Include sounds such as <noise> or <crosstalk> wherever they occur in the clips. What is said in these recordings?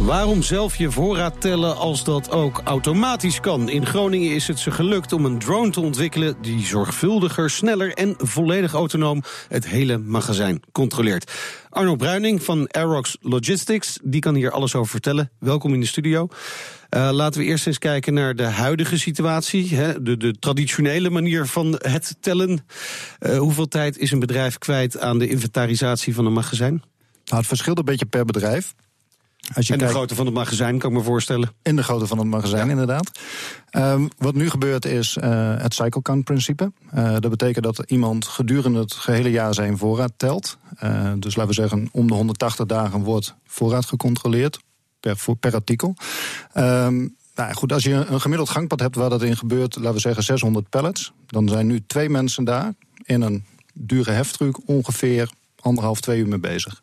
Waarom zelf je voorraad tellen als dat ook automatisch kan? In Groningen is het ze gelukt om een drone te ontwikkelen... die zorgvuldiger, sneller en volledig autonoom het hele magazijn controleert. Arno Bruining van Aerox Logistics, die kan hier alles over vertellen. Welkom in de studio. Uh, laten we eerst eens kijken naar de huidige situatie. Hè, de, de, traditionele manier van het tellen. Uh, hoeveel tijd is een bedrijf kwijt aan de inventarisatie van een magazijn? Nou, het verschilt een beetje per bedrijf. Als je en de kijkt, grootte van het magazijn, kan ik me voorstellen. In de grootte van het magazijn, ja. inderdaad. Um, wat nu gebeurt is uh, het cycle count principe. Uh, dat betekent dat iemand gedurende het gehele jaar zijn voorraad telt. Uh, dus laten we zeggen, om de 180 dagen wordt voorraad gecontroleerd per, per artikel. Um, nou goed, als je een gemiddeld gangpad hebt waar dat in gebeurt, laten we zeggen 600 pallets, dan zijn nu twee mensen daar in een dure heftruck ongeveer anderhalf, twee uur mee bezig.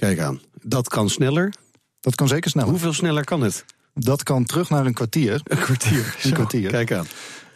Kijk aan. Dat kan sneller? Dat kan zeker sneller. Hoeveel sneller kan het? Dat kan terug naar een kwartier. <laughs> Een kwartier. <laughs> een kwartier. Kijk aan.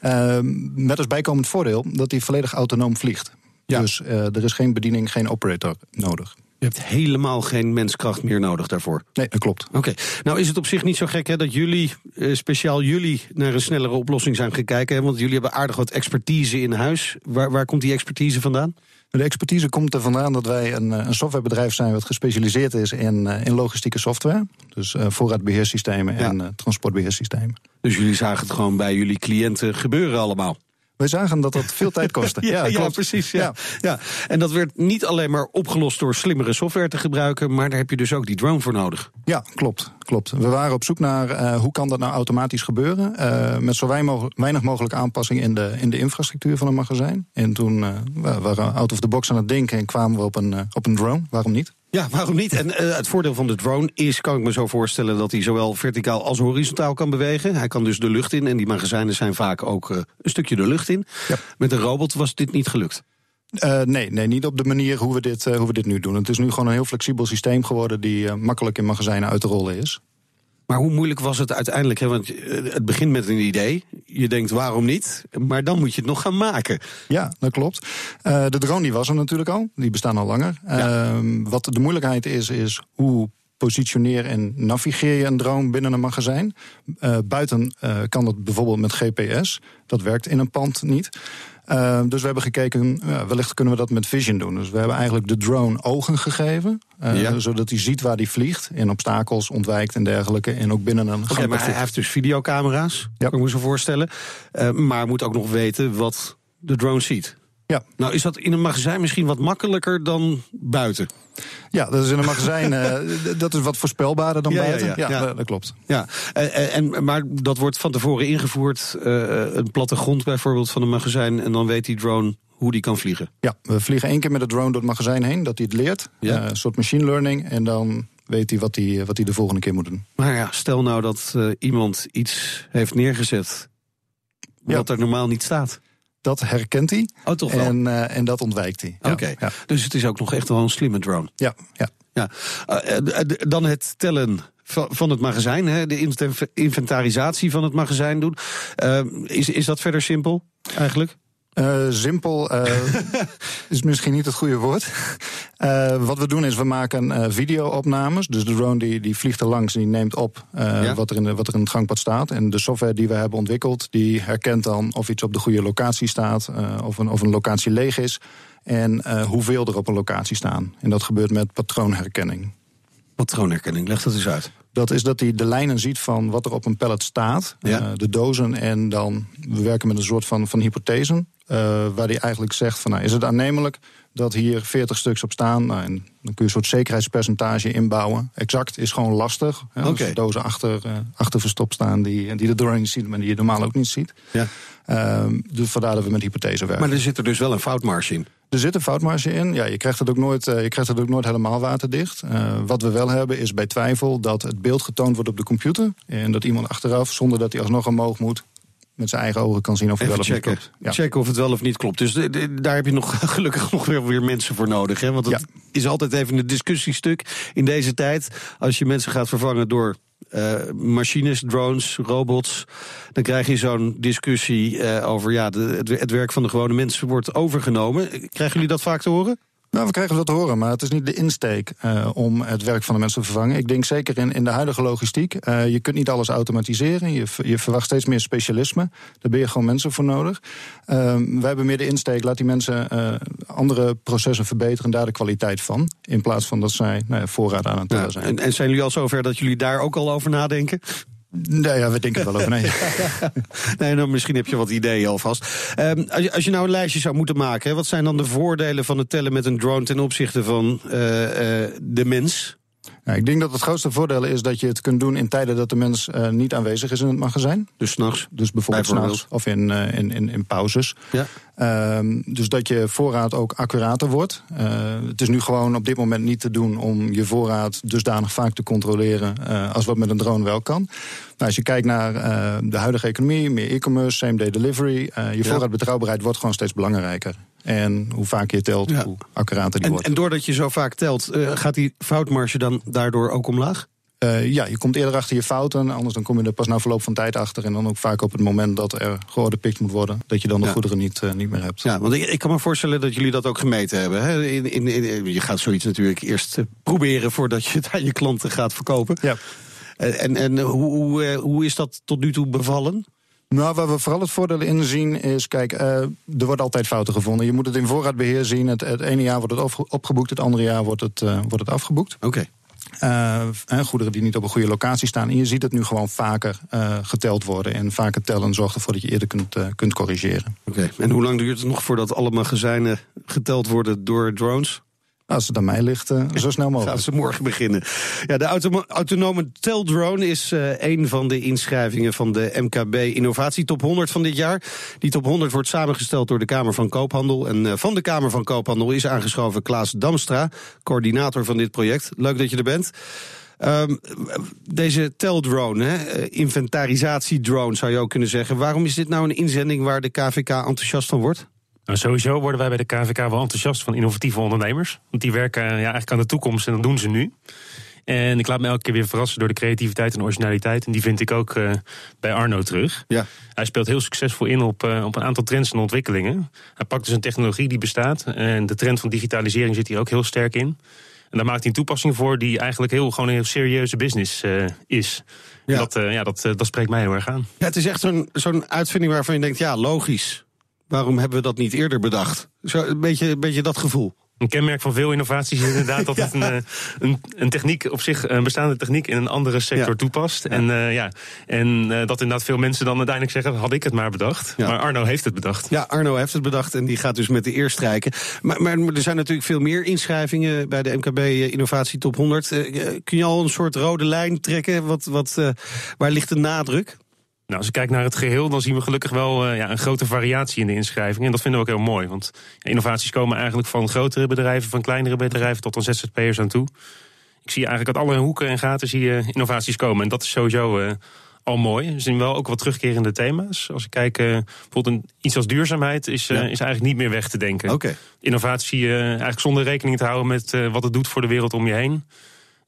Uh, met als bijkomend voordeel dat hij volledig autonoom vliegt. Ja. Dus uh, er is geen bediening, geen operator nodig. Je hebt helemaal geen menskracht meer nodig daarvoor. Nee, dat klopt. Oké. Okay. Nou is het op zich niet zo gek hè, dat jullie, uh, speciaal jullie, naar een snellere oplossing zijn gekeken. Hè, want jullie hebben aardig wat expertise in huis. Waar, waar komt die expertise vandaan? De expertise komt er vandaan dat wij een, een softwarebedrijf zijn wat gespecialiseerd is in, uh, in logistieke software. Dus uh, voorraadbeheersystemen en transportbeheersystemen. Dus jullie zagen het gewoon bij jullie cliënten gebeuren allemaal? Wij zagen dat dat veel tijd kostte. <laughs> ja, ja, ja, precies. Ja. Ja. En dat werd niet alleen maar opgelost door slimmere software te gebruiken, maar daar heb je dus ook die drone voor nodig. Ja, klopt. klopt. We waren op zoek naar uh, hoe kan dat nou automatisch gebeuren. Uh, met zo weinig mogelijk aanpassing in de, in de infrastructuur van een magazijn. En toen uh, we waren out of the box aan het denken en kwamen we op een, op een drone. Waarom niet? Ja, waarom niet? En uh, het voordeel van de drone is, kan ik me zo voorstellen, dat hij zowel verticaal als horizontaal kan bewegen. Hij kan dus de lucht in en die magazijnen zijn vaak ook uh, een stukje de lucht in. Ja. Met een robot was dit niet gelukt. Uh, nee, nee, niet op de manier hoe we, dit, hoe we dit nu doen. Het is nu gewoon een heel flexibel systeem geworden die makkelijk in magazijnen uit te rollen is. Maar hoe moeilijk was het uiteindelijk? Hè? Want het begint met een idee. Je denkt waarom niet? Maar dan moet je het nog gaan maken. Ja, dat klopt. Uh, de drone die was er natuurlijk al. Die bestaan al langer. Ja. Uh, wat de moeilijkheid is, is hoe positioneer en navigeer je een drone binnen een magazijn. Uh, buiten kan dat bijvoorbeeld met GPS. Dat werkt in een pand niet. Uh, dus we hebben gekeken, ja, wellicht kunnen we dat met Vision doen. Dus we hebben eigenlijk de drone ogen gegeven. Uh, ja. Zodat hij ziet waar hij vliegt. En obstakels ontwijkt en dergelijke. En ook binnen een okay, maar hij heeft dus videocamera's, ja. kan ik me zo voorstellen. Uh, maar moet ook nog weten wat de drone ziet. Ja. Nou, is dat in een magazijn misschien wat makkelijker dan buiten? Ja, dat is in een magazijn uh, dat is wat voorspelbaarder dan ja, buiten. Ja, ja, ja, dat klopt. Ja, en, en, maar dat wordt van tevoren ingevoerd, uh, een plattegrond bijvoorbeeld van een magazijn, en dan weet die drone hoe die kan vliegen. Ja, we vliegen één keer met de drone door het magazijn heen, dat hij het leert. Ja. Uh, een soort machine learning. En dan weet hij wat hij, wat hij de volgende keer moet doen. Maar ja, stel nou dat iemand iets heeft neergezet wat er normaal niet staat. Dat herkent hij. Oh, toch wel? En, uh, en dat ontwijkt hij. Oké, okay. ja. dus het is ook nog echt wel een slimme drone. Ja, ja. ja. Uh, dan het tellen van het magazijn, hè, de inventarisatie van het magazijn doen. Uh, is, is dat verder simpel eigenlijk? Uh, simpel uh, <laughs> is misschien niet het goede woord. Uh, wat we doen is, we maken video-opnames. Dus de drone die, die vliegt er langs en die neemt op ja. wat, er in de, wat er in het gangpad staat. En de software die we hebben ontwikkeld, die herkent dan of iets op de goede locatie staat, of, een, of een locatie leeg is. En hoeveel er op een locatie staan. En dat gebeurt met patroonherkenning. Patroonherkenning, leg dat eens uit. Dat is dat hij de lijnen ziet van wat er op een pallet staat. Ja. Uh, de dozen. En dan, we werken met een soort van, van hypothesen. Uh, waar hij eigenlijk zegt van, nou, is het aannemelijk dat hier 40 stuks op staan? Nou, en dan kun je een soort zekerheidspercentage inbouwen. Exact is gewoon lastig. Hè, okay. Er dozen achter, uh, achter verstopt staan die, die de door niet ziet, maar die je normaal ook niet ziet. Ja. dus vandaar dat we met hypothese werken. Maar er zit er dus wel een foutmarge in. Er zit een foutmarge in. Ja, je krijgt het ook nooit, uh, je krijgt het ook nooit helemaal waterdicht. Uh, wat we wel hebben is bij twijfel dat het beeld getoond wordt op de computer. En dat iemand achteraf, zonder dat hij alsnog omhoog moet, met zijn eigen ogen kan zien of het Even wel of checken. niet klopt. Ja. checken of het wel of niet klopt. Dus de- de- daar heb je nog <laughs> gelukkig nog weer, weer mensen voor nodig. Hè? Want het Ja. is altijd even een discussiestuk in deze tijd. Als je mensen gaat vervangen door eh, machines, drones, robots... dan krijg je zo'n discussie eh, over... ja, de, het, het werk van de gewone mensen wordt overgenomen. Krijgen jullie dat vaak te horen? Nou, we krijgen dat te horen, maar het is niet de insteek eh, om het werk van de mensen te vervangen. Ik denk zeker in, in de huidige logistiek. eh, je kunt niet alles automatiseren. Je, je verwacht steeds meer specialisme. Daar ben je gewoon mensen voor nodig. Ehm, wij hebben meer de insteek, laat die mensen eh, andere processen verbeteren en daar de kwaliteit van. In plaats van dat zij nou ja, voorraad aan het tellen zijn. En, en zijn jullie al zover dat jullie daar ook al over nadenken? Nee, ja, we denken er wel over. <laughs> Nee. Nee, dan misschien heb je wat ideeën alvast. Ehm, als, je, als je nou een lijstje zou moeten maken, hè, wat zijn dan de voordelen van het tellen met een drone ten opzichte van eh, eh, de mens? Nou, ik denk dat het grootste voordeel is dat je het kunt doen in tijden dat de mens eh, niet aanwezig is in het magazijn. Dus s'nachts. Dus bijvoorbeeld, Bijvoorbeeld. s'nachts of in, in, in, in pauzes. Ja. Ehm, dus dat je voorraad ook accurater wordt. Eh, het is nu gewoon op dit moment niet te doen om je voorraad dusdanig vaak te controleren eh, als wat met een drone wel kan. Maar als je kijkt naar eh, de huidige economie, meer e-commerce, same-day delivery, je Ja. voorraadbetrouwbaarheid wordt gewoon steeds belangrijker. En hoe vaak je telt, Ja. hoe accurater die En, wordt. en doordat je zo vaak telt, gaat die foutmarge dan daardoor ook omlaag? Eh, ja, je komt eerder achter je fouten, anders dan kom je er pas na verloop van tijd achter. En dan ook vaak op het moment dat er georderpikt moet worden, dat je dan de Ja. goederen niet, eh, niet meer hebt. Ja, want ik, ik kan me voorstellen dat jullie dat ook gemeten hebben. Hè? In, in, in- je gaat zoiets natuurlijk eerst eh, proberen voordat je <laughs> het aan je klanten gaat verkopen. Ja. En, en hoe, hoe, hoe is dat tot nu toe bevallen? Nou, waar we vooral het voordeel in zien is, kijk, er wordt altijd fouten gevonden. Je moet het in voorraadbeheer zien. Het, het ene jaar wordt het opge- opgeboekt, het andere jaar wordt het, wordt het afgeboekt. Oké. En goederen die niet op een goede locatie staan. En je ziet het nu gewoon vaker eh, geteld worden. En vaker tellen zorgt ervoor dat je eerder kunt, eh, kunt corrigeren. En hoe lang duurt het nog voordat alle magazijnen geteld worden door drones? Als het aan mij ligt, zo snel Gaan mogelijk. ze morgen beginnen. Ja, de autonome teldrone is eh, een van de inschrijvingen van de MKB Innovatie Top 100 van dit jaar. Die top 100 wordt samengesteld door de Kamer van Koophandel. En eh, van de Kamer van Koophandel is aangeschoven Klaas Damstra, coördinator van dit project. Leuk dat je er bent. Ehm, deze teldrone, hè, eh, inventarisatiedrone zou je ook kunnen zeggen. Waarom is dit nou een inzending waar de KVK enthousiast van wordt? Nou, sowieso worden wij bij de KVK wel enthousiast van innovatieve ondernemers. Want die werken eh, ja, eigenlijk aan de toekomst en dat doen ze nu. En ik laat me elke keer weer verrassen door de creativiteit en originaliteit. En die vind ik ook eh, bij Arno terug. Ja. Hij speelt heel succesvol in op, eh, op een aantal trends en ontwikkelingen. Hij pakt dus een technologie die bestaat. En de trend van digitalisering zit hier ook heel sterk in. En daar maakt hij een toepassing voor die eigenlijk heel, gewoon een heel serieuze business is. Ja. En Dat, ja, dat, dat spreekt mij heel erg aan. Ja, het is echt zo'n zo'n uitvinding waarvan je denkt, ja, logisch. Waarom hebben we dat niet eerder bedacht? Zo, een, beetje, een beetje dat gevoel. Een kenmerk van veel innovaties is inderdaad <laughs> dat het een, eh, een, een techniek op zich, een bestaande techniek in een andere sector Ja. toepast. En, eh, ja, en eh, dat inderdaad veel mensen dan uiteindelijk zeggen: had ik het maar bedacht. Maar Arno heeft het bedacht. Ja, Arno heeft het bedacht en die gaat dus met de eer strijken. Maar, maar er zijn natuurlijk veel meer inschrijvingen bij de MKB Innovatie Top 100. Eh, kun je al een soort rode lijn trekken? Wat, wat, eh, waar ligt de nadruk? Nou, als ik kijk naar het geheel, dan zien we gelukkig wel eh, ja, een grote variatie in de inschrijvingen. En dat vinden we ook heel mooi. Want innovaties komen eigenlijk van grotere bedrijven, van kleinere bedrijven tot aan ZZP'ers aan toe. Ik zie eigenlijk uit alle hoeken en gaten zie je innovaties komen. En dat is sowieso eh, al mooi. We zien wel ook wat terugkerende thema's. Als ik kijk, eh, bijvoorbeeld een, iets als duurzaamheid is, Ja. is eigenlijk niet meer weg te denken. Innovatie eigenlijk zonder rekening te houden met wat het doet voor de wereld om je heen.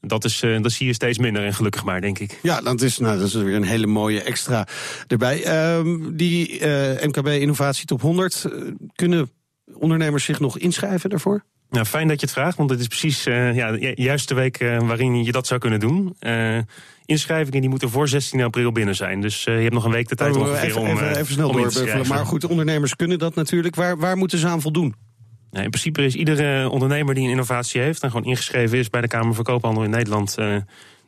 Dat, is, eh, dat zie je steeds minder en gelukkig maar, denk ik. Ja, dat is, nou, dat is weer een hele mooie extra erbij. Ehm, die eh, MKB Innovatie Top 100, eh, kunnen ondernemers zich nog inschrijven daarvoor? Nou, fijn dat je het vraagt, want het is precies eh, ja, de ju- juiste week eh, waarin je dat zou kunnen doen. Eh, inschrijvingen die moeten voor 16 april binnen zijn. Dus eh, je hebt nog een week de tijd Oh, ongeveer even, om, even, eh, even snel om schrijven. Maar goed, ondernemers kunnen dat natuurlijk. Waar, waar moeten ze aan voldoen? In principe is iedere ondernemer die een innovatie heeft... en gewoon ingeschreven is bij de Kamer van Koophandel in Nederland... eh,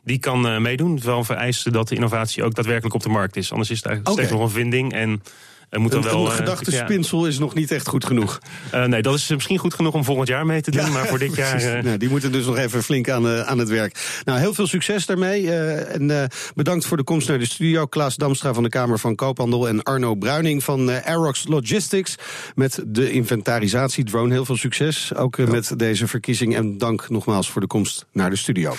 die kan eh, meedoen. Wel een vereiste dat de innovatie ook daadwerkelijk op de markt is. Anders is het eigenlijk steeds nog een vinding en... Er moet dan Een, wel, een eh, gedachtespinsel is nog niet echt goed genoeg. ja, eh, nee, dat is misschien goed genoeg om volgend jaar mee te doen. maar voor dit <laughs> jaar. eh, Nou, die moeten dus nog even flink aan, aan het werk. Nou, heel veel succes daarmee. en bedankt voor de komst naar de studio. Klaas Damstra van de Kamer van Koophandel en Arno Bruining van Aerox Logistics. Met de inventarisatiedrone. Heel veel succes. Ook met deze verkiezing. En dank nogmaals voor de komst naar de studio.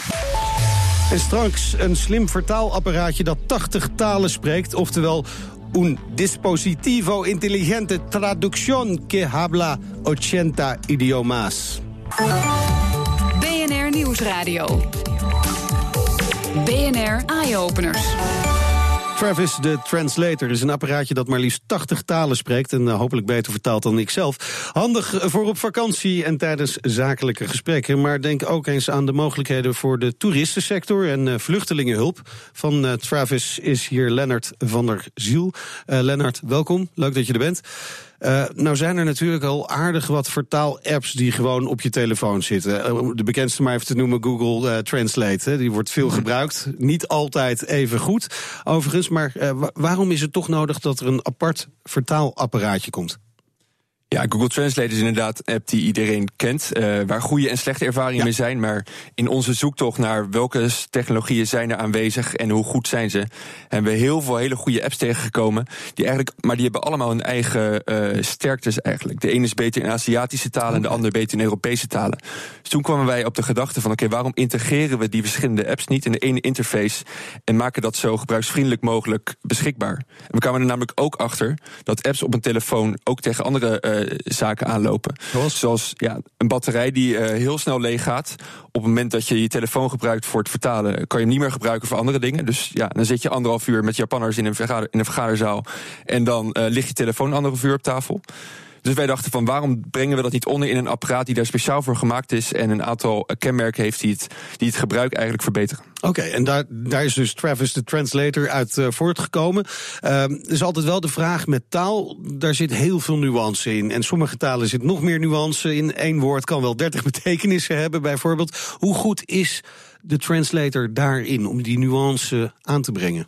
En straks een slim vertaalapparaatje dat 80 talen spreekt. Oftewel un dispositivo inteligente traducción que habla 80 idiomas. BNR Nieuwsradio. BNR Eye Openers. Travis, de translator, is een apparaatje dat maar liefst 80 talen spreekt. En uh, hopelijk beter vertaald dan ik zelf. Handig voor op vakantie en tijdens zakelijke gesprekken. Maar denk ook eens aan de mogelijkheden voor de toeristensector en uh, vluchtelingenhulp. Van uh, Travis is hier Lennart van der Ziel. Lennart, welkom. Leuk dat je er bent. Uh, nou zijn er natuurlijk al aardig wat vertaal-apps die gewoon op je telefoon zitten. Uh, de bekendste maar even te noemen Google uh, Translate. Hè. Die wordt veel gebruikt. Niet altijd even goed, overigens. Maar waarom is het toch nodig dat er een apart vertaalapparaatje komt? Ja, Google Translate is inderdaad een app die iedereen kent, uh, waar goede en slechte ervaringen ja. mee zijn. Maar in onze zoektocht naar welke technologieën zijn er aanwezig en hoe goed zijn ze, hebben we heel veel hele goede apps tegengekomen. Die eigenlijk, maar die hebben allemaal hun eigen uh, sterktes eigenlijk. De ene is beter in Aziatische talen en de andere beter in Europese talen. Dus toen kwamen wij op de gedachte van oké, okay, waarom integreren we die verschillende apps niet in de ene interface en maken dat zo gebruiksvriendelijk mogelijk beschikbaar? En we kwamen er namelijk ook achter dat apps op een telefoon ook tegen andere uh, zaken aanlopen. Zoals, Zoals ja, een batterij die uh, heel snel leeg gaat. Op het moment dat je je telefoon gebruikt voor het vertalen, kan je hem niet meer gebruiken voor andere dingen. Dus ja, dan zit je anderhalf uur met Japanners in een, vergader, in een vergaderzaal. En dan uh, ligt je telefoon anderhalf uur op tafel. Dus wij dachten van waarom brengen we dat niet onder in een apparaat die daar speciaal voor gemaakt is en een aantal kenmerken heeft die het, gebruik eigenlijk verbeteren. Oké, en daar, daar is dus Travis de translator uit uh, voortgekomen. Uh, er is altijd wel de vraag met taal, daar zit heel veel nuance in. En sommige talen zit nog meer nuance in. Eén woord kan wel dertig <laughs> betekenissen hebben, bijvoorbeeld. Hoe goed is de translator daarin om die nuance aan te brengen?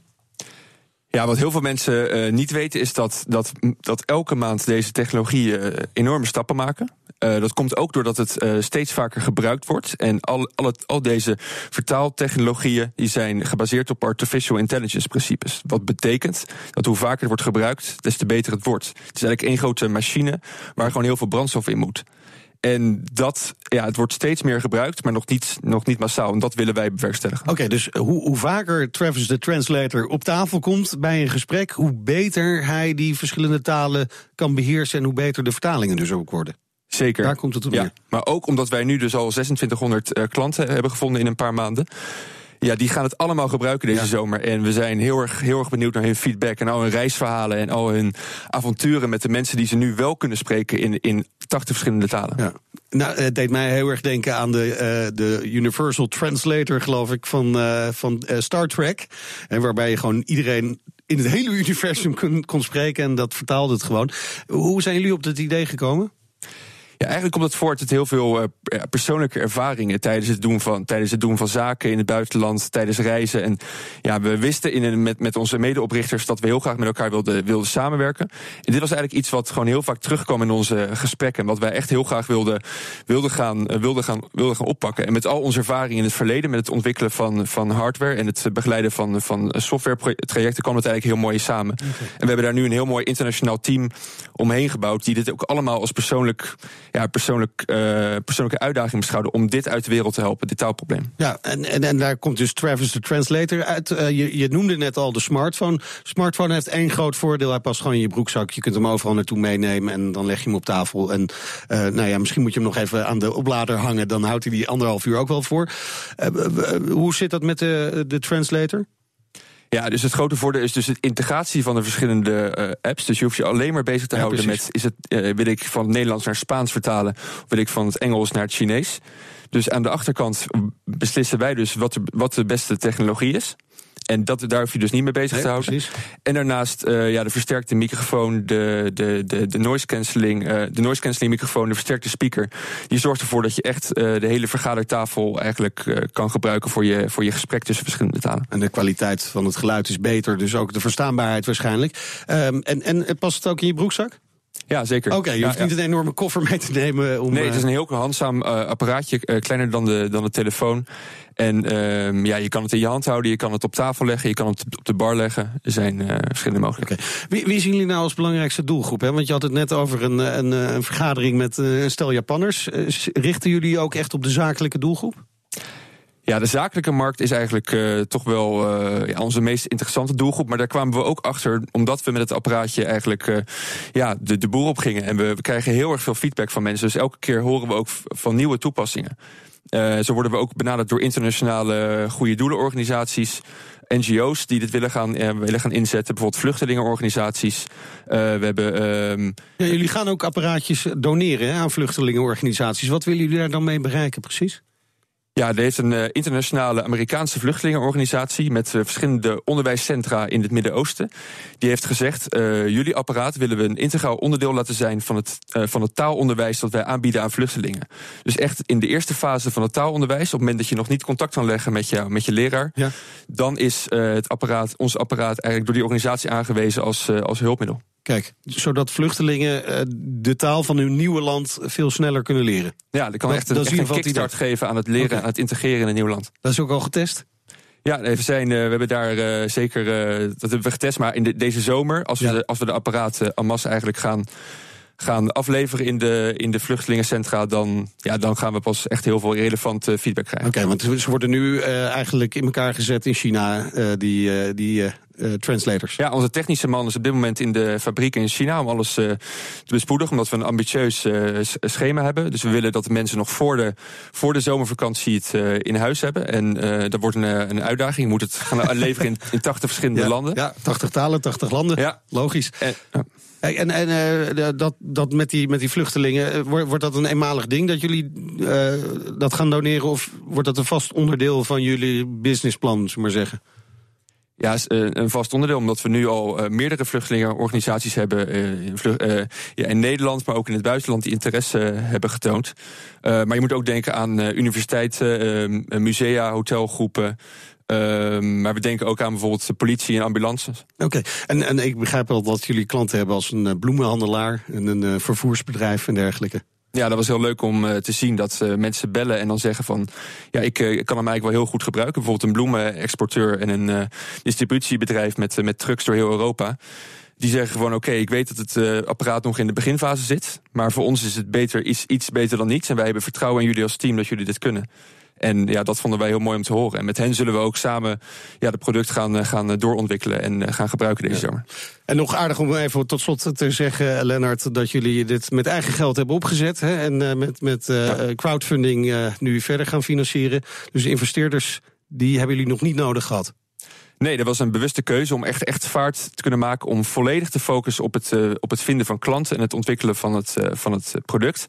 Ja, wat heel veel mensen uh, niet weten is dat, dat, dat elke maand deze technologieën uh, enorme stappen maken. Uh, dat komt ook doordat het steeds vaker gebruikt wordt. En al, al, het, al deze vertaaltechnologieën die zijn gebaseerd op artificial intelligence principes. Wat betekent dat hoe vaker het wordt gebruikt, des te beter het wordt. Het is eigenlijk één grote machine waar gewoon heel veel brandstof in moet. En dat, ja, het wordt steeds meer gebruikt, maar nog niet, nog niet massaal. En dat willen wij bewerkstelligen. Oké, okay, dus hoe, hoe vaker Travis de Translator op tafel komt bij een gesprek, hoe beter hij die verschillende talen kan beheersen en hoe beter de vertalingen dus ook worden. Zeker. Daar komt het op neer. Ja, maar ook omdat wij nu dus al 2600 uh, klanten hebben gevonden in een paar maanden. Ja, die gaan het allemaal gebruiken deze ja. zomer. En we zijn heel erg, heel erg benieuwd naar hun feedback en al hun reisverhalen en al hun avonturen met de mensen die ze nu wel kunnen spreken in, in 80 verschillende talen. Ja. Nou, het deed mij heel erg denken aan de, uh, de Universal Translator, geloof ik, van, uh, van uh, Star Trek. En waarbij je gewoon iedereen in het hele <laughs> universum kon, kon spreken en dat vertaalde het gewoon. Hoe zijn jullie op dat idee gekomen? Ja, eigenlijk komt het voort uit heel veel uh, persoonlijke ervaringen tijdens het, doen van, tijdens het doen van zaken in het buitenland, tijdens reizen. En ja, we wisten in een, met, met onze medeoprichters dat we heel graag met elkaar wilden, wilden samenwerken. En dit was eigenlijk iets wat gewoon heel vaak terugkwam in onze gesprekken. Wat wij echt heel graag wilden, wilden, gaan, uh, wilden, gaan, wilden gaan oppakken. En met al onze ervaring in het verleden, met het ontwikkelen van, van hardware en het begeleiden van, van software-trajecten, kwam het eigenlijk heel mooi samen. Okay. En we hebben daar nu een heel mooi internationaal team omheen gebouwd, die dit ook allemaal als persoonlijk ja, persoonlijk, uh, persoonlijke uitdaging beschouwen om dit uit de wereld te helpen, dit taalprobleem. Ja, en, en, en daar komt dus Travis de Translator uit. Uh, je, je noemde net al de smartphone. Smartphone heeft één groot voordeel. Hij past gewoon in je broekzak. Je kunt hem overal naartoe meenemen en dan leg je hem op tafel. En uh, nou ja, misschien moet je hem nog even aan de oplader hangen. Dan houdt hij die anderhalf uur ook wel voor. hoe zit dat met de, de translator? Ja, dus het grote voordeel is dus de integratie van de verschillende uh, apps. Dus je hoeft je alleen maar bezig te ja, houden precies. met... is het, uh, wil ik van het Nederlands naar Spaans vertalen... of wil ik van het Engels naar het Chinees? Dus aan de achterkant beslissen wij dus wat de, wat de beste technologie is. En dat, daar hoef je dus niet mee bezig nee, te houden. Precies. En daarnaast uh, ja, de versterkte microfoon, de, de, de, de noise cancelling, uh, de noise cancelling microfoon, de versterkte speaker. Die zorgt ervoor dat je echt uh, de hele vergadertafel eigenlijk kan gebruiken voor je, voor je gesprek tussen verschillende talen. En de kwaliteit van het geluid is beter, dus ook de verstaanbaarheid waarschijnlijk. Um, en, en past het ook in je broekzak? Ja, zeker. Oké, okay, je hoeft ja, niet een enorme koffer mee te nemen. Om, nee, het is een heel handzaam uh, apparaatje, uh, kleiner dan de, dan de telefoon. En uh, ja, je kan het in je hand houden, je kan het op tafel leggen, je kan het op de bar leggen. Er zijn uh, verschillende mogelijkheden. Okay. Wie, wie, zien jullie nou als belangrijkste doelgroep? Hè? Want je had het net over een, een, een vergadering met een stel Japanners. Richten jullie ook echt op de zakelijke doelgroep? Ja, de zakelijke markt is eigenlijk uh, toch wel uh, ja, onze meest interessante doelgroep. Maar daar kwamen we ook achter, omdat we met het apparaatje eigenlijk uh, ja, de, de boer op gingen. En we, we, krijgen heel erg veel feedback van mensen. Dus elke keer horen we ook van nieuwe toepassingen. Zo worden we ook benaderd door internationale goede doelenorganisaties. NGO's die dit willen gaan, willen gaan inzetten. Bijvoorbeeld vluchtelingenorganisaties. we hebben, ehm, jullie gaan ook apparaatjes doneren aan vluchtelingenorganisaties. Wat willen jullie daar dan mee bereiken precies? Ja, er heeft een uh, internationale Amerikaanse vluchtelingenorganisatie met uh, verschillende onderwijscentra in het Midden-Oosten. Die heeft gezegd: uh, jullie apparaat willen we een integraal onderdeel laten zijn van het, van het taalonderwijs dat wij aanbieden aan vluchtelingen. Dus echt in de eerste fase van het taalonderwijs, op het moment dat je nog niet contact kan leggen met, jou, met je leraar, ja. dan is het apparaat, ons apparaat eigenlijk door die organisatie aangewezen als, als hulpmiddel. Kijk, zodat vluchtelingen uh, de taal van hun nieuwe land veel sneller kunnen leren. Ja, dat kan echt een, echt een kickstart geven aan het leren, okay. aan het integreren in een nieuw land. Dat is ook al getest? Ja, we, zijn, uh, we hebben daar uh, zeker, dat hebben we getest. Maar in de, deze zomer, als we, de, als we de apparaten en masse eigenlijk gaan gaan afleveren in de, in de vluchtelingencentra, dan, ja, dan gaan we pas echt heel veel relevante feedback krijgen. Oké, okay, want ze worden nu uh, eigenlijk in elkaar gezet in China, uh, die, uh, die translators. Ja, onze technische man is op dit moment in de fabriek in China om alles te bespoedigen, omdat we een ambitieus schema hebben. Dus we willen dat de mensen nog voor de, voor de zomervakantie het in huis hebben. En dat wordt een, een uitdaging. Je moet het gaan <laughs> leveren in, in 80 verschillende ja, landen. Ja, 80 talen, 80 landen. Ja. Logisch. En, en, en uh, dat, dat met, die, met die vluchtelingen, wordt, wordt dat een eenmalig ding dat jullie uh, dat gaan doneren? Of wordt dat een vast onderdeel van jullie businessplan, zullen we maar zeggen? Ja, een vast onderdeel, omdat we nu al uh, meerdere vluchtelingenorganisaties hebben in, ja, in, Nederland, maar ook in het buitenland, die interesse hebben getoond. maar je moet ook denken aan universiteiten, musea, hotelgroepen. Uh, maar we denken ook aan bijvoorbeeld de politie en ambulances. Oké, en, en ik begrijp wel dat jullie klanten hebben als een bloemenhandelaar en een vervoersbedrijf en dergelijke. Ja, dat was heel leuk om uh, te zien dat uh, mensen bellen en dan zeggen van... ja, ik, uh, kan hem eigenlijk wel heel goed gebruiken. Bijvoorbeeld een bloemenexporteur en een distributiebedrijf met, met trucks door heel Europa. Die zeggen gewoon, oké, ik weet dat het apparaat nog in de beginfase zit... maar voor ons is het beter, iets, iets beter dan niets. En wij hebben vertrouwen in jullie als team dat jullie dit kunnen. En ja, dat vonden wij heel mooi om te horen. En met hen zullen we ook samen ja, het product gaan, gaan doorontwikkelen en gaan gebruiken deze ja. zomer. En nog aardig om even tot slot te zeggen, Lennart, dat jullie dit met eigen geld hebben opgezet. Hè, en met, met ja. crowdfunding nu verder gaan financieren. Dus investeerders, die hebben jullie nog niet nodig gehad. Nee, dat was een bewuste keuze om echt, echt vaart te kunnen maken. Om volledig te focussen op het, op het vinden van klanten en het ontwikkelen van het, van het product.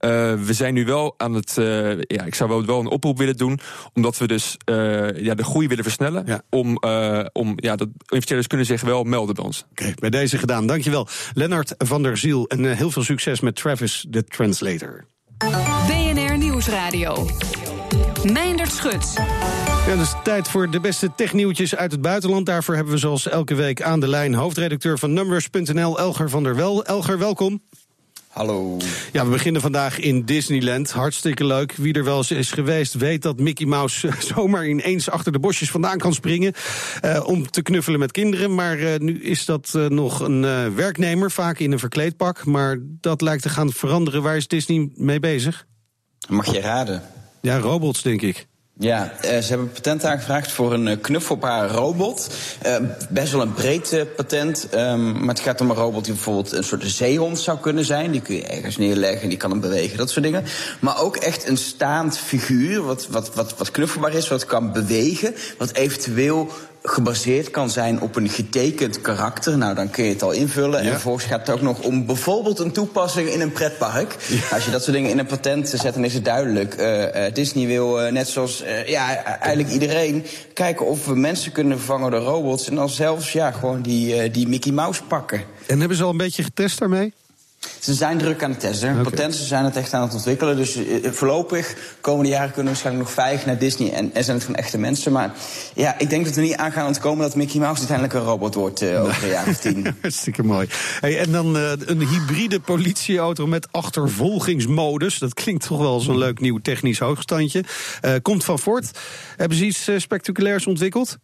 Uh, we zijn nu wel aan het. Uh, ja, ik zou wel, wel een oproep willen doen. Omdat we dus uh, ja, de groei willen versnellen. Ja. Om, om ja, dat investeerders kunnen zich wel melden bij ons. Oké, okay, bij deze gedaan. Dankjewel. Lennart van der Ziel. En heel veel succes met Travis, de translator. BNR Nieuwsradio. Meindert Schut. Ja, dus tijd voor de beste technieuwtjes uit het buitenland. Daarvoor hebben we zoals elke week aan de lijn hoofdredacteur van Numbers.nl, Elger van der Wel. Elger, welkom. Hallo. Ja, we beginnen vandaag in Disneyland. Hartstikke leuk. Wie er wel eens is geweest, weet dat Mickey Mouse <laughs> zomaar ineens achter de bosjes vandaan kan springen. Uh, om te knuffelen met kinderen. Maar uh, nu is dat uh, nog een werknemer, vaak in een verkleedpak. Maar dat lijkt te gaan veranderen. Waar is Disney mee bezig? Mag je raden? Ja, robots, denk ik. Ja, uh, ze hebben patent aangevraagd voor een uh, knuffelbaar robot. Uh, best wel een breed patent. Um, maar het gaat om een robot die bijvoorbeeld een soort zeehond zou kunnen zijn. Die kun je ergens neerleggen, die kan hem bewegen, dat soort dingen. Maar ook echt een staand figuur, wat, wat, wat, wat knuffelbaar is, wat kan bewegen. Wat eventueel gebaseerd kan zijn op een getekend karakter. Nou, dan kun je het al invullen. Ja. En vervolgens gaat het ook nog om bijvoorbeeld een toepassing in een pretpark. Ja. Als je dat soort dingen in een patent zet, dan is het duidelijk. Uh, uh, Disney wil, uh, net zoals ja, eigenlijk iedereen, kijken of we mensen kunnen vervangen door robots. En dan zelfs ja, gewoon die, die Mickey Mouse pakken. En hebben ze al een beetje getest daarmee? Ze zijn druk aan het testen. Okay. Patenten zijn het echt aan het ontwikkelen. Dus uh, voorlopig, komende jaren kunnen we waarschijnlijk nog vijf naar Disney. En, en zijn het gewoon echte mensen. Maar ja, ik denk dat we niet aan gaan ontkomen dat Mickey Mouse uiteindelijk een robot wordt uh, over een jaar of tien. <laughs> Hartstikke mooi. Hey, en dan uh, een hybride politieauto met achtervolgingsmodus. Dat klinkt toch wel als een leuk nieuw technisch hoogstandje. komt van Ford. Hebben ze iets spectaculairs ontwikkeld?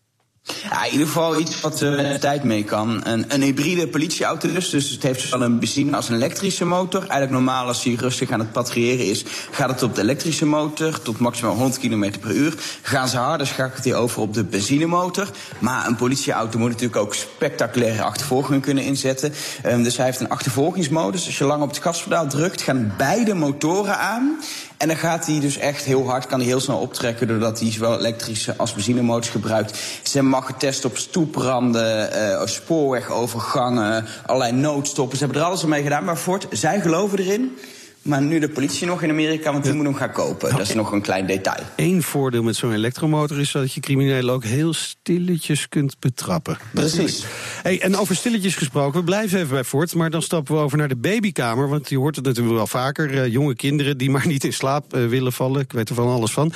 Ja, in ieder geval iets wat uh, met de tijd mee kan. Een, een hybride politieauto dus. Dus het heeft zowel een benzine als een elektrische motor. Eigenlijk normaal als hij rustig aan het patrouilleren is... gaat het op de elektrische motor tot maximaal 100 km per uur. Gaan ze harder, schakelt hij over op de benzinemotor. Maar een politieauto moet natuurlijk ook spectaculaire achtervolgingen kunnen inzetten. Um, dus hij heeft een achtervolgingsmodus. Als je lang op het gaspedaal drukt, gaan beide motoren aan... En dan gaat hij dus echt heel hard, kan hij heel snel optrekken... doordat hij zowel elektrische als benzinemotors gebruikt. Ze mag getest op stoepranden, uh, spoorwegovergangen, allerlei noodstoppen. Ze hebben er alles mee gedaan. Maar Ford, zij geloven erin maar nu de politie nog in Amerika, want die moet hem gaan kopen. dat is nog een klein detail. Eén voordeel met zo'n elektromotor is dat je criminelen ook heel stilletjes kunt betrappen. Precies. Hey, en over stilletjes gesproken, we blijven even bij Ford, maar dan stappen we over naar de babykamer. Want je hoort het natuurlijk wel vaker. Uh, jonge kinderen die <laughs> maar niet in slaap uh, willen vallen. Ik weet er van alles van.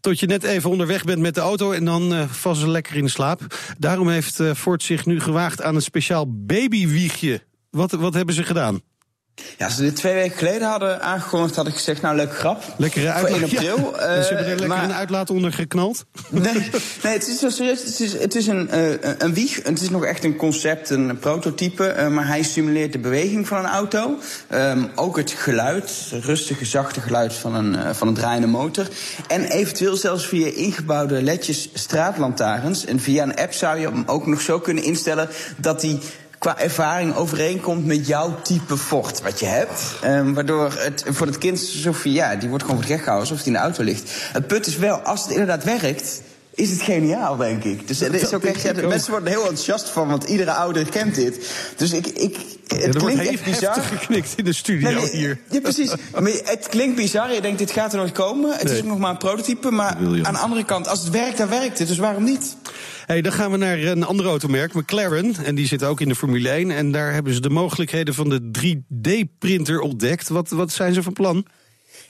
Tot je net even onderweg bent met de auto en dan uh, vallen ze lekker in de slaap. Daarom heeft Ford zich nu gewaagd aan een speciaal babywiegje. Wat, wat hebben ze gedaan? Ja, als ze dit twee weken geleden hadden aangekondigd, had ik gezegd, nou, leuk grap. Lekkere uitlaat. Voor 1 april. <laughs> Ja. Uh, ze hebben er lekker maar... een uitlaat onder geknald? <laughs> Nee, nee het is zo serieus. Het is, het is een, uh, een wieg. Het is nog echt een concept, een prototype. Uh, maar hij simuleert de beweging van een auto. Um, ook het geluid, het rustige, zachte geluid van een, van een draaiende motor. En eventueel zelfs via ingebouwde ledjes straatlantaarns. En via een app zou je hem ook nog zo kunnen instellen dat hij qua ervaring overeenkomt met jouw type Ford wat je hebt. Um, waardoor het voor het kind alsof ja, die wordt gewoon voor gek gehouden alsof hij in de auto ligt. Het punt is wel, als het inderdaad werkt, is het geniaal, denk ik. Dus het is ook echt, ja, de mensen worden er heel enthousiast van, want iedere ouder kent dit. Dus ik. ik het ja, klinkt echt bizar. geknikt in de studio nee, hier. Ja, precies. Maar het klinkt bizar. Je denkt, dit gaat er nooit komen. Het nee. is ook nog maar een prototype. Maar aan de andere kant, als het werkt, dan werkt het. Dus waarom niet? Hey, dan gaan we naar een ander automerk, McLaren. En die zit ook in de Formule 1. En daar hebben ze de mogelijkheden van de 3D-printer ontdekt. Wat, wat zijn ze van plan?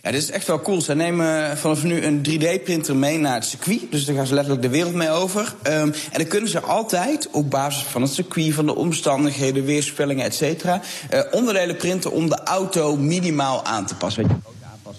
Ja, dit is echt wel cool. Ze nemen vanaf nu een 3D-printer mee naar het circuit. Dus daar gaan ze letterlijk de wereld mee over. Um, en dan kunnen ze altijd, op basis van het circuit, van de omstandigheden, weerspellingen, et cetera, uh, onderdelen printen om de auto minimaal aan te passen.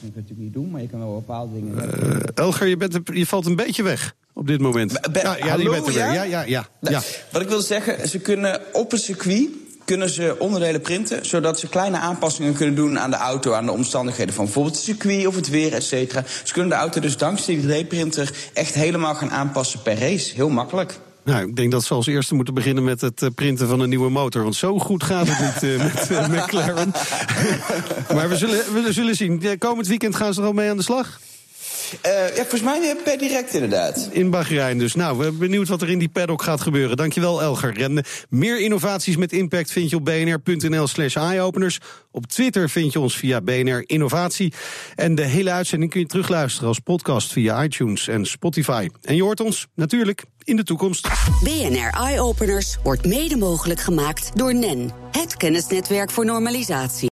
Je natuurlijk niet doen, maar je kan wel bepaalde dingen. Uh, Elger, je, bent, je valt een beetje weg op dit moment. Be ja, ja, hallo, je bent er weer. Ja? Ja, ja, ja, nou, ja. Wat ik wil zeggen, ze kunnen op een circuit kunnen ze onderdelen printen, zodat ze kleine aanpassingen kunnen doen aan de auto, aan de omstandigheden van bijvoorbeeld het circuit of het weer, et cetera. Ze kunnen de auto dus dankzij die 3D-printer echt helemaal gaan aanpassen per race. Heel makkelijk. Nou, ik denk dat ze als eerste moeten beginnen met het printen van een nieuwe motor. Want zo goed gaat het niet uh, <laughs> met uh, McLaren. <laughs> maar we zullen, we zullen zien. Komend weekend gaan ze er al mee aan de slag? Uh, ja, volgens mij per direct inderdaad. In Bahrein dus. Nou, we zijn benieuwd wat er in die paddock gaat gebeuren. Dankjewel, Elger. En uh, meer innovaties met impact vind je op bnr.nl slash eyeopeners. Op Twitter vind je ons via BNR Innovatie. En de hele uitzending kun je terugluisteren als podcast via iTunes en Spotify. En je hoort ons natuurlijk in de toekomst. BNR Eyeopeners wordt mede mogelijk gemaakt door NEN. Het kennisnetwerk voor normalisatie.